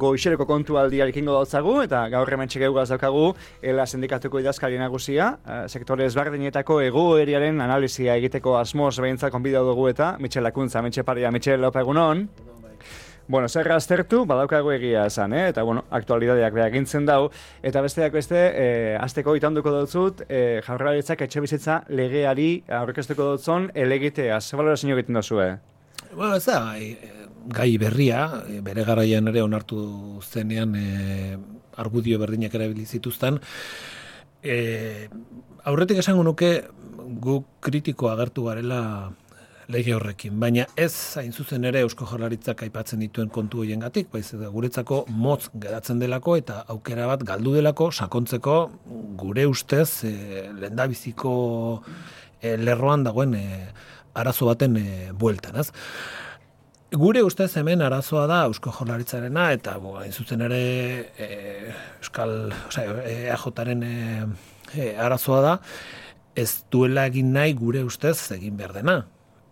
goixereko kontu aldia ikingo dautzagu, eta gaur hemen txegeu daukagu, ela sindikatuko idazkari nagusia, uh, sektore ezberdinetako egoeriaren analizia egiteko asmoz behintzak konbidau dugu eta, Michel Lakuntza, Michel Paria, Michel Lopa egunon. Bueno, zer aztertu, badaukago egia esan, eh? eta bueno, aktualidadeak behar gintzen dau, eta besteak beste, eh, azteko itanduko dutzut, eh, jaurlaritzak etxe bizitza legeari aurkeztuko dutzun elegitea, ze balorazio egiten duzu, eh? Bueno, ez da, gai berria, eh, bere garaian ere onartu zenean e, argudio berdinak erabili zituzten, e, aurretik esango nuke gu kritiko agertu garela lege horrekin, baina ez hain zuzen ere Eusko Jaurlaritzak aipatzen dituen kontu hoiengatik, baiz guretzako motz geratzen delako eta aukera bat galdu delako sakontzeko gure ustez e, lendabiziko e, lerroan dagoen e, arazo baten e, bueltan, ez? Gure ustez hemen arazoa da Eusko Jaurlaritzarena eta bo, hain zuzen ere e, Euskal, osea, EAJaren e, e, arazoa da ez duela egin nahi gure ustez egin behar dena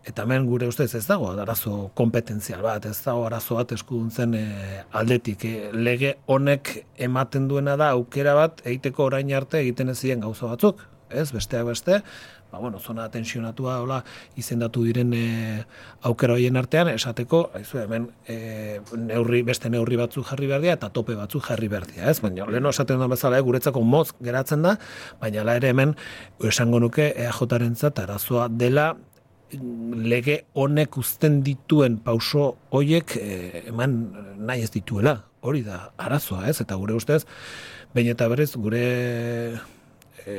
eta hemen gure ustez ez dago arazo kompetentzial bat, ez dago arazo bat eskuduntzen e, aldetik. E, lege honek ematen duena da aukera bat egiteko orain arte egiten ez ziren gauza batzuk, ez, besteak beste, ba, bueno, zona tensionatua hola izendatu diren e, aukera hoien artean, esateko, haizu, hemen e, neurri, beste neurri batzuk jarri berdia eta tope batzuk jarri berdia, ez? Baina, leheno esaten da bezala, e, guretzako moz geratzen da, baina la ere hemen, esango nuke, EAJ-aren arazoa dela, lege honek uzten dituen pauso hoiek eh, eman nahi ez dituela. Hori da arazoa, ez? Eta gure ustez, bain eta berez gure e,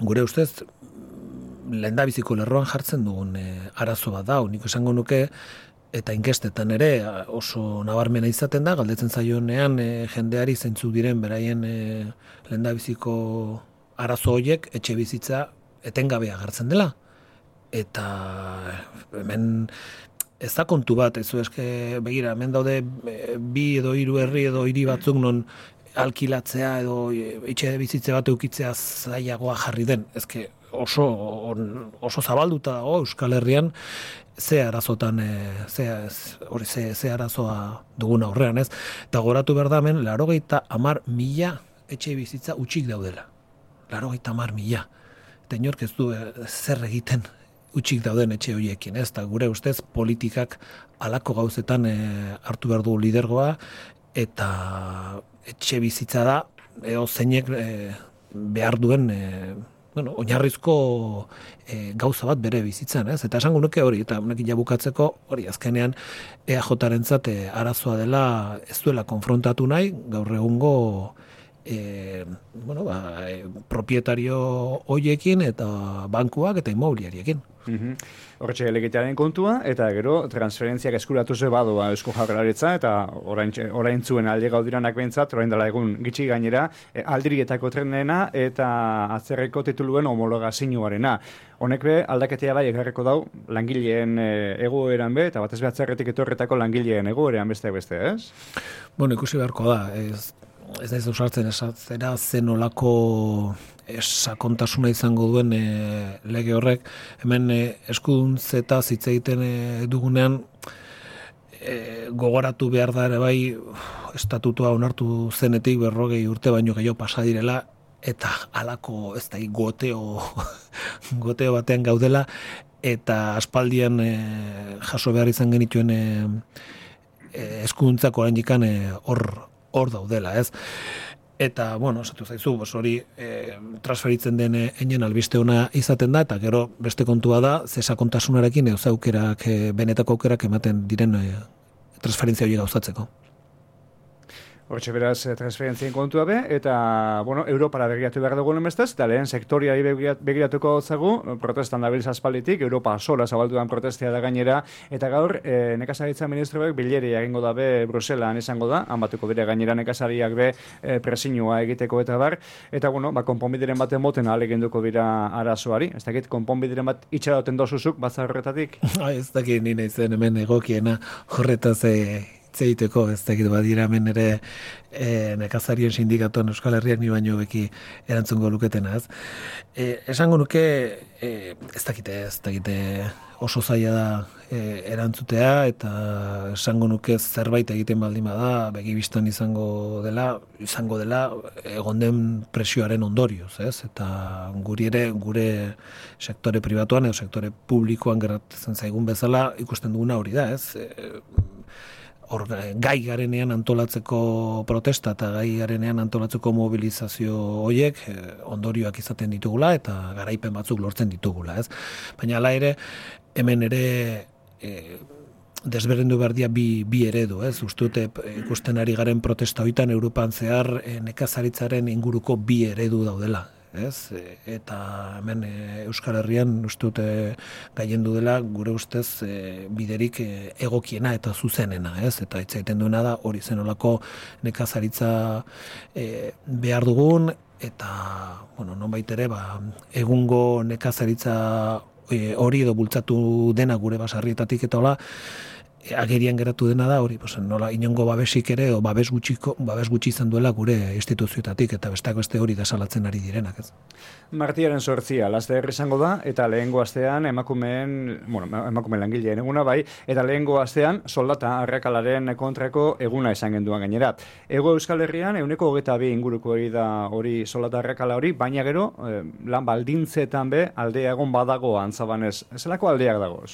gure ustez lehendabiziko lerroan jartzen dugun e, arazo bat da, unik esango nuke eta inkestetan ere oso nabarmena izaten da, galdetzen zaionean e, jendeari zeintzu diren beraien e, lehendabiziko arazo hoiek etxe bizitza etengabea agertzen dela. Eta hemen ez da kontu bat, ez eske begira, hemen daude bi edo hiru herri edo hiri batzuk non alkilatzea edo etxe bizitze bat eukitzea zailagoa jarri den. Ezke oso, oso zabalduta dago Euskal Herrian ze arazotan, e, ze, hori, ze, ze arazoa dugun aurrean, ez? Eta goratu behar da hemen, laro amar mila etxe bizitza utxik daudela. Laro amar mila. Eta inork ez du e, zer egiten utxik dauden etxe horiekin, ez? Da gure ustez politikak alako gauzetan e, hartu behar du lidergoa eta etxe bizitza da eo zeinek e, behar duen e, bueno, oinarrizko e, gauza bat bere bizitzan, ez? Eta esango nuke hori, eta honekin jabukatzeko, hori azkenean EAJaren zate arazoa dela ez duela konfrontatu nahi, gaur egungo e, bueno, ba, e, propietario hoiekin eta bankuak eta immobiliariekin. Mm -hmm. Kontua, eta gero transferentziak eskuratu ze badoa eusko jagraritza, eta orain, orain zuen alde gaudiranak behintzat, orain dela egun gitxi gainera, e, aldirietako trenena eta atzerreko tituluen homologa zinuarena. Honek be, aldaketea bai egarreko dau, langileen e, egoeran be, eta batez behatzerretik etorretako langileen egoeran beste beste, ez? Bueno, ikusi beharko da, ez, ez da usartzen esatzera zen olako sakontasuna izango duen e, lege horrek. Hemen e, eskuduntze hitz egiten e, dugunean e, gogoratu behar da ere bai estatutua onartu zenetik berrogei urte baino gehiago pasa direla eta halako ez da goteo goteo batean gaudela eta aspaldian e, jaso behar izan genituen e, eskuduntzako oraindikan hor hor daudela, ez? Eta, bueno, esatu zaizu, bos hori e, transferitzen den einen albiste ona izaten da, eta gero beste kontua da, zesa kontasunarekin edo zaukerak, e, benetako aukerak ematen diren e, transferentzia hori gauzatzeko. Hortxe beraz, eh, transferentzien kontua be, eta, bueno, Europara begiratu behar dugu nemestez, eta lehen sektoria begiratuko zagu, protestan da bilz aspalitik, Europa sola zabaltu dan protestia da gainera, eta gaur, e, nekazaritza ministroek bileri egingo da be Bruselan izango da, han batuko dire gainera nekazariak be e, presinua egiteko eta bar, eta, bueno, ba, konponbideren baten moten alegin duko dira arazoari, ez dakit, konponbideren bat itxaroten dozuzuk, batzar horretatik? ez dakit, nina izen hemen egokiena horretaz e, zeiteko, ez dakit badira hemen ere e, nekazarien sindikatuan Euskal Herriak ni baino beki erantzungo luketena, ez? E, esango nuke, e, ez dakite, ez dakite oso zaila da e, erantzutea eta esango nuke zerbait egiten baldin bada begi bistan izango dela izango dela egon den presioaren ondorioz, ez? Eta guri ere gure sektore pribatuan edo sektore publikoan gertatzen zaigun bezala ikusten duguna hori da, ez? E, Or, gai garenean antolatzeko protesta eta gai garenean antolatzeko mobilizazio hoiek e, ondorioak izaten ditugula eta garaipen batzuk lortzen ditugula, ez? Baina hala ere hemen ere e, desberendu berdia bi, bi eredu, ez? Ustute ikusten ari garen protesta hoitan Europan zehar e, nekazaritzaren inguruko bi eredu daudela, ez? E, eta hemen e, Euskal Herrian ustute gaiendu dela gure ustez e, biderik egokiena eta zuzenena, ez? Eta itzaiten duena da hori zenolako nekazaritza behar dugun eta bueno, nonbait ere ba, egungo nekazaritza hori edo bultzatu dena gure basarrietatik eta hola, agerian geratu dena da hori, pues, nola inongo babesik ere o babes gutxiko babes gutxi izan duela gure instituzioetatik eta besteak beste hori da salatzen ari direnak, ez. Martiaren sortzia laste izango da eta lehengo astean emakumeen, bueno, emakume langileen eguna bai eta lehengo astean soldata arrakalaren kontrako eguna izan genduan gainera. Ego Euskal Herrian euneko hogeta bi inguruko hori da hori soldata arrakala hori, baina gero eh, lan baldintzetan be aldea egon badago antzabanez. Zelako aldeak dagoz?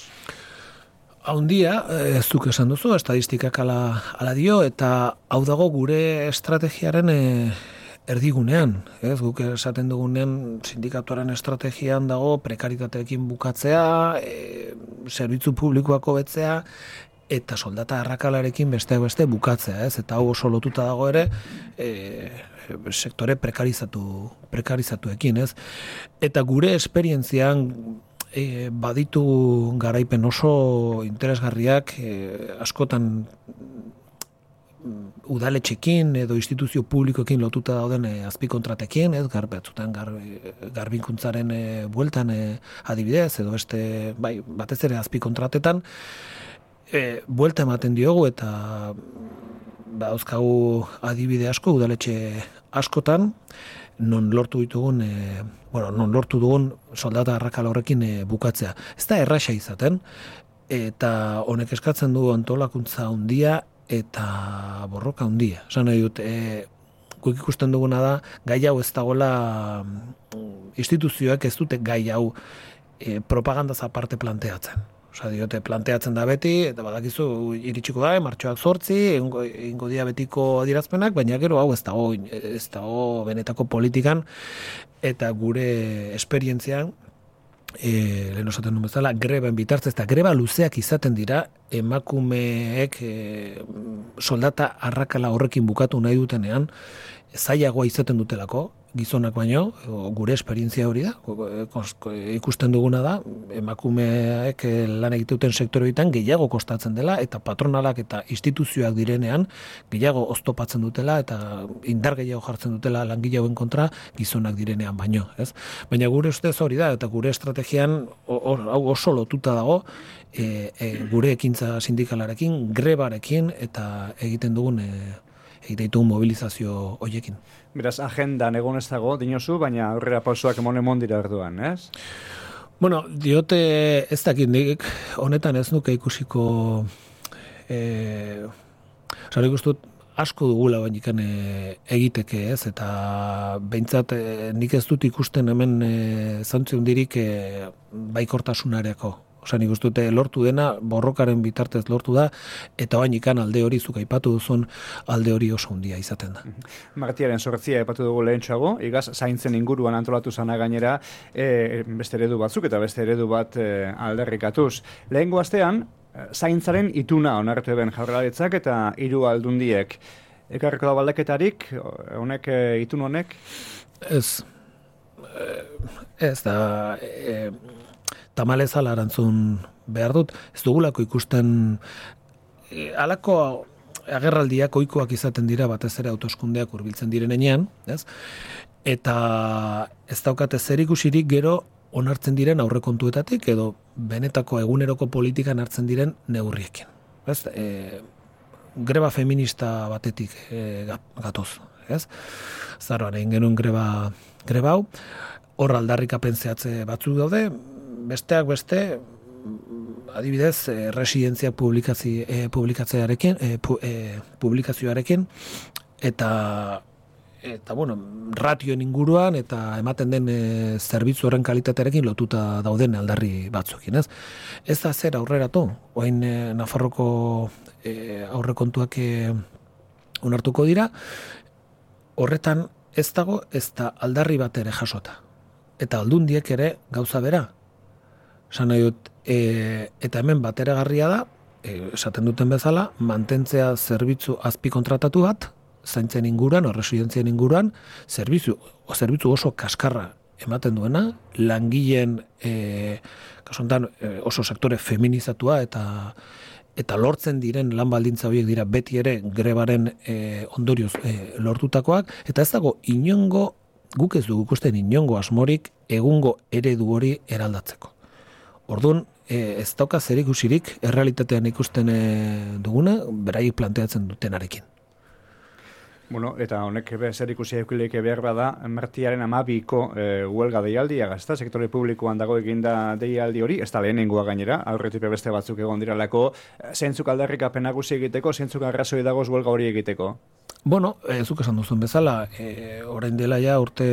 Haundia, ez duk esan duzu, estadistikak ala, ala dio, eta hau dago gure estrategiaren e, erdigunean. Ez, guk esaten dugunean sindikatuaren estrategian dago prekaritateekin bukatzea, e, zerbitzu publikoako betzea, eta soldata arrakalarekin beste beste bukatzea, ez? Eta hau oso lotuta dago ere, e, sektore prekarizatu, prekarizatuekin, ez? Eta gure esperientzian e, baditu garaipen oso interesgarriak e, askotan mm, udaletxekin edo instituzio publikoekin lotuta dauden e, azpikontratekin, ez, gar, batzutan gar, garbinkuntzaren e, bueltan e, adibidez, edo beste, bai, batez ere azpikontratetan, e, buelta ematen diogu eta ba, adibide asko udaletxe askotan, non lortu ditugun e, bueno, non lortu dugun soldata arrakal horrekin e, bukatzea. Ez da erraxa izaten eta honek eskatzen du antolakuntza handia eta borroka handia. Esan nahi dut, e, guk ikusten duguna da, gai hau ez dagoela mm, instituzioak ez dute gai hau e, propagandaz aparte planteatzen. Osa, diote, planteatzen da beti, eta badakizu, iritsiko da, martxoak sortzi, ingo dia betiko adirazpenak, baina gero hau ez dago, ez dago benetako politikan, eta gure esperientzian, e, lehen osaten nuen bezala, greben bitartz, eta greba luzeak izaten dira, emakumeek e, soldata arrakala horrekin bukatu nahi dutenean, zailagoa izaten dutelako, gizonak baino, gure esperientzia hori da, ikusten duguna da, emakumeek lan egiteuten sektoreetan gehiago kostatzen dela, eta patronalak eta instituzioak direnean gehiago oztopatzen dutela, eta indar gehiago jartzen dutela langile kontra gizonak direnean baino. Ez? Baina gure ustez hori da, eta gure estrategian hau oso lotuta dago, e, e, gure ekintza sindikalarekin, grebarekin, eta egiten dugun e, egiteitu mobilizazio hoiekin. Beraz, agenda egon ez dago, dinosu, baina aurrera pausoak emone mondira erduan, ez? Bueno, diote ez dakit nik, honetan ez nuke ikusiko e, Zara ikustut, asko dugula baina ikan e, egiteke ez, eta behintzat e, nik ez dut ikusten hemen e, zantzion dirik e, baikortasunareko Osa, nik ustute lortu dena, borrokaren bitartez lortu da, eta bain ikan alde hori zuk aipatu duzun alde hori oso handia izaten da. Martiaren sortzia aipatu dugu lehen txago, igaz, zaintzen inguruan antolatu zana gainera, e, beste eredu batzuk eta beste eredu bat e, alderrikatuz. Lehen goaztean, e, zaintzaren ituna onartu eben jaurlaritzak eta hiru aldundiek. Ekarriko da baldaketarik, honek e, itun honek? Ez, e, ez da, e, tamalez ala erantzun behar dut, ez dugulako ikusten e, alako agerraldiak oikoak izaten dira batez ere autoskundeak hurbiltzen direnean, ez? Eta ez daukate zer ikusirik gero onartzen diren aurrekontuetatik edo benetako eguneroko politikan hartzen diren neurriekin. Ez? E, greba feminista batetik e, gatoz, ez? Zaroan egin genuen greba, greba hau, hor aldarrikapen zehatze batzuk daude, besteak beste, adibidez, e, residentzia publikazi, e, publikatzearekin, e, pu, e, publikazioarekin, eta eta bueno, ratioen inguruan eta ematen den e, zerbitzu horren kalitatearekin lotuta dauden aldarri batzuekin, ez? Ez da zer aurreratu, orain e, Nafarroko e, aurrekontuak e, onartuko dira, horretan ez dago ez da aldarri bat ere jasota. Eta aldundiek ere gauza bera. Esan nahi dut, e, eta hemen bateragarria da, e, esaten duten bezala, mantentzea zerbitzu azpi kontratatu bat, zaintzen inguruan, o residentzien inguruan, zerbitzu, o zerbitzu oso kaskarra ematen duena, langileen e, kasontan, e, oso sektore feminizatua eta eta lortzen diren lan baldintza horiek dira beti ere grebaren e, ondorioz e, lortutakoak, eta ez dago inongo, guk ez dugu ikusten inongo asmorik egungo eredu hori eraldatzeko. Orduan, e, ez dauka zer ikusirik errealitatean ikusten e, duguna, beraiek planteatzen dutenarekin. Bueno, eta honek zer ikusi eukileke behar bada, martiaren amabiko e, huelga deialdia gazta, sektore publikoan dago eginda deialdi hori, ez da lehenengoa gainera, aurretipe beste batzuk egon diralako, eh, zentzuk aldarrik apenagusi egiteko, zentzuk arrazoi dagoz huelga hori egiteko? Bueno, ez zuk esan duzun bezala, e, orain dela ja urte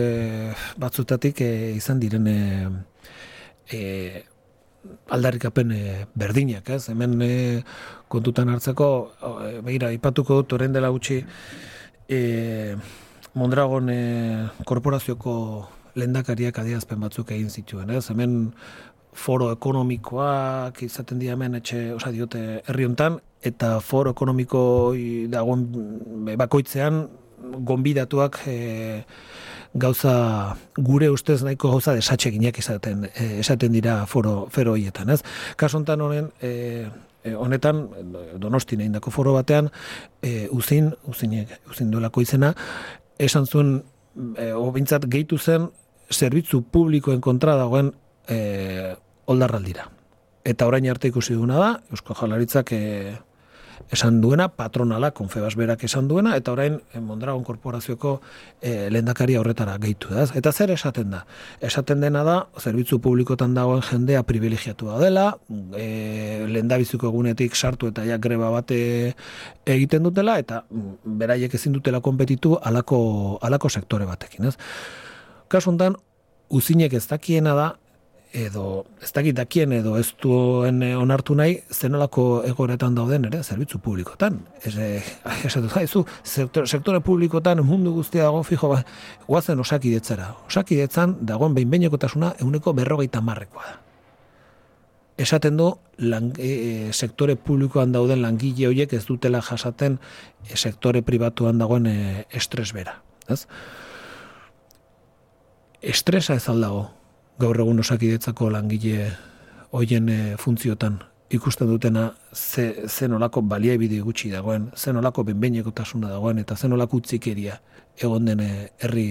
batzutatik e, izan diren e, e, aldarrikapen berdinak, ez? Hemen e, kontutan hartzeko, e, behira, ipatuko dut orain dela gutxi, e, Mondragon e, korporazioko lendakariak adiazpen batzuk egin zituen, ez? Hemen foro ekonomikoak izaten dira hemen etxe, osa diote herri hontan eta foro ekonomiko dagoen bakoitzean gonbidatuak e, gauza gure ustez nahiko gauza desatxeginak izaten e, esaten dira foro fero hoietan, ez? Kasu hontan honen e, honetan Donostin egindako foro batean e, uzin uzinek uzin duelako izena esan zuen e, obintzat gehitu zen zerbitzu publikoen kontra dagoen e, oldarraldira. Eta orain arte ikusi duguna da, Eusko Jalaritzak e, esan duena, patronala, konfebas berak esan duena, eta orain eh, Mondragon Korporazioko e, lehendakari horretara gehitu da. Eta zer esaten da? Esaten dena da, zerbitzu publikotan dagoen jendea privilegiatua dela, e, lehendabizuko egunetik sartu eta ja greba bate egiten dutela, eta mm, beraiek ezin dutela konpetitu alako, alako sektore batekin. Ez? Kasuntan, uzinek ez dakiena da, edo ez dakit dakien edo ez duen onartu nahi zenolako egoretan dauden ere zerbitzu publikotan. Ez esatu zaizu sektore publikotan mundu guztia dago fijo ba, guazen osakidetzara. Osakidetzan dagoen behin behinekotasuna euneko berrogeita marrekoa da. Esaten du lang, e, e, sektore publikoan dauden langile horiek ez dutela jasaten e, sektore pribatuan dagoen e, estres bera. Ez? Estresa ez aldago, gaur egun osakidetzako langile hoien e, funtziotan ikusten dutena ze, zen olako baliabide gutxi dagoen, zen olako benbeineko tasuna dagoen, eta zen olako utzikeria egon den eh, herri,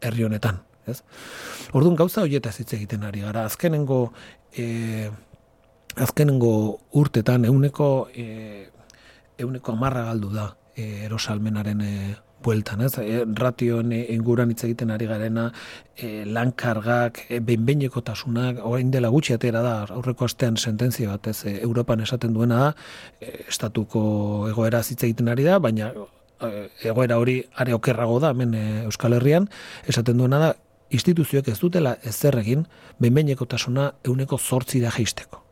herri honetan. Ez? Orduan gauza horieta hitz egiten ari gara, azkenengo e, azkenengo urtetan euneko e, euneko amarra galdu da e, erosalmenaren e, bueltan, ez? E, ratioen inguran hitz egiten ari garena, e, lankargak, e, tasunak, orain dela gutxi atera da, aurreko astean sententzia bat, ez, e, Europan esaten duena da, e, estatuko egoera hitz egiten ari da, baina e, egoera hori are okerrago da, hemen e, Euskal Herrian, esaten duena da, instituzioek ez dutela ez zerregin, benbeineko tasuna euneko zortzi da geisteko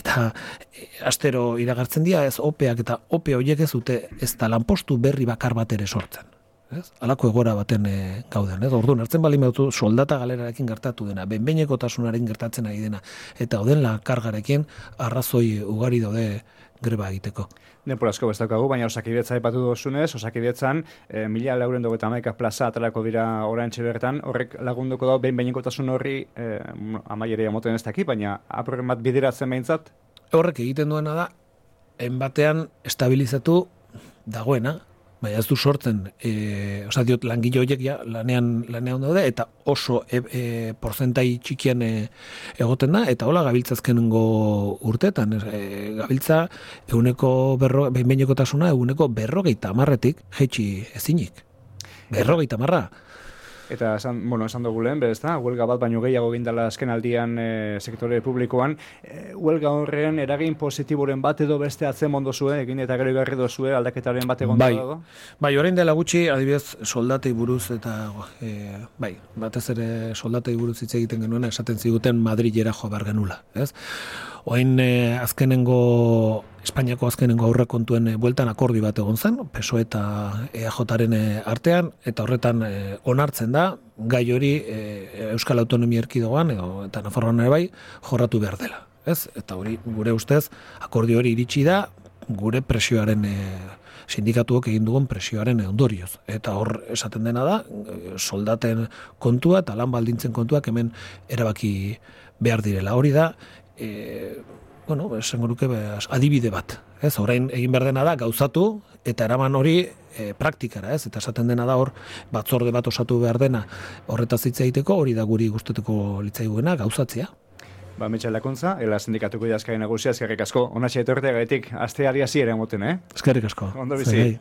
eta e, astero iragartzen dira ez opeak eta ope horiek ez dute ez da lanpostu berri bakar bat ere sortzen. Ez? Alako egora baten e, gauden. Ez? Orduan, hartzen bali mautu soldata galerarekin gertatu dena, benbeineko tasunaren gertatzen ari dena, eta oden la kargarekin arrazoi ugari daude greba egiteko. Denpor asko bestaukagu, baina osakidetza epatu dozunez, osakidetzan e, mila lauren dugu plaza atalako dira orain bertan, horrek lagunduko da, behin behineko tasun horri e, amaiere amoten ez daki, baina aprogen bat bideratzen behintzat? Horrek egiten duena da, enbatean estabilizatu dagoena, baina ez du sortzen, e, oza, diot, langile horiek ja, lanean, lanean daude, eta oso e, e, porzentai txikian e, egoten da, eta hola gabiltzazkenengo urtetan, e, gabiltza eguneko berro, behin tasuna, eguneko berrogeita amarretik, jetxi ezinik. Berrogeita amarra. Eta esan, bueno, esan dugu lehen, bez da, huelga bat baino gehiago gindala azken aldian e, sektore publikoan. E, huelga horren eragin positiboren bat edo beste atzen mondo zuen, egin eta gero igarri dozue aldaketaren bat egon bai, dago? Bai, orain dela gutxi, adibidez, soldatei buruz eta, e, bai, batez ere soldatei buruz hitz egiten genuen, esaten ziguten Madrilera jo behar genula, ez? Oain eh, azkenengo, Espainiako azkenengo aurrekontuen kontuen bueltan akordi bat egon zen, PSO eta EAJaren eh, artean, eta horretan eh, onartzen da, gai hori Euskal Autonomia Erkidogan, edo, eta Nafarroan ere bai, jorratu behar dela. Ez? Eta hori, gure ustez, akordi hori iritsi da, gure presioaren e, sindikatuok egin dugun presioaren ondorioz. Eta hor esaten dena da, soldaten kontua eta lan baldintzen kontuak hemen erabaki behar direla. Hori da, e, bueno, esango nuke adibide bat. Ez, orain egin behar dena da gauzatu eta eraman hori e, praktikara, ez? Eta esaten dena da hor batzorde bat osatu behar dena horretaz hitz egiteko, hori da guri gustatuko litzaiguena gauzatzea. Ba, Mitchell Lakuntza, ela sindikatuko idazkari nagusia, eskerrik asko. Onatxe etortea gaitik, aste ari hasi ere moten, eh? Eskerrik asko. Ondo bizi.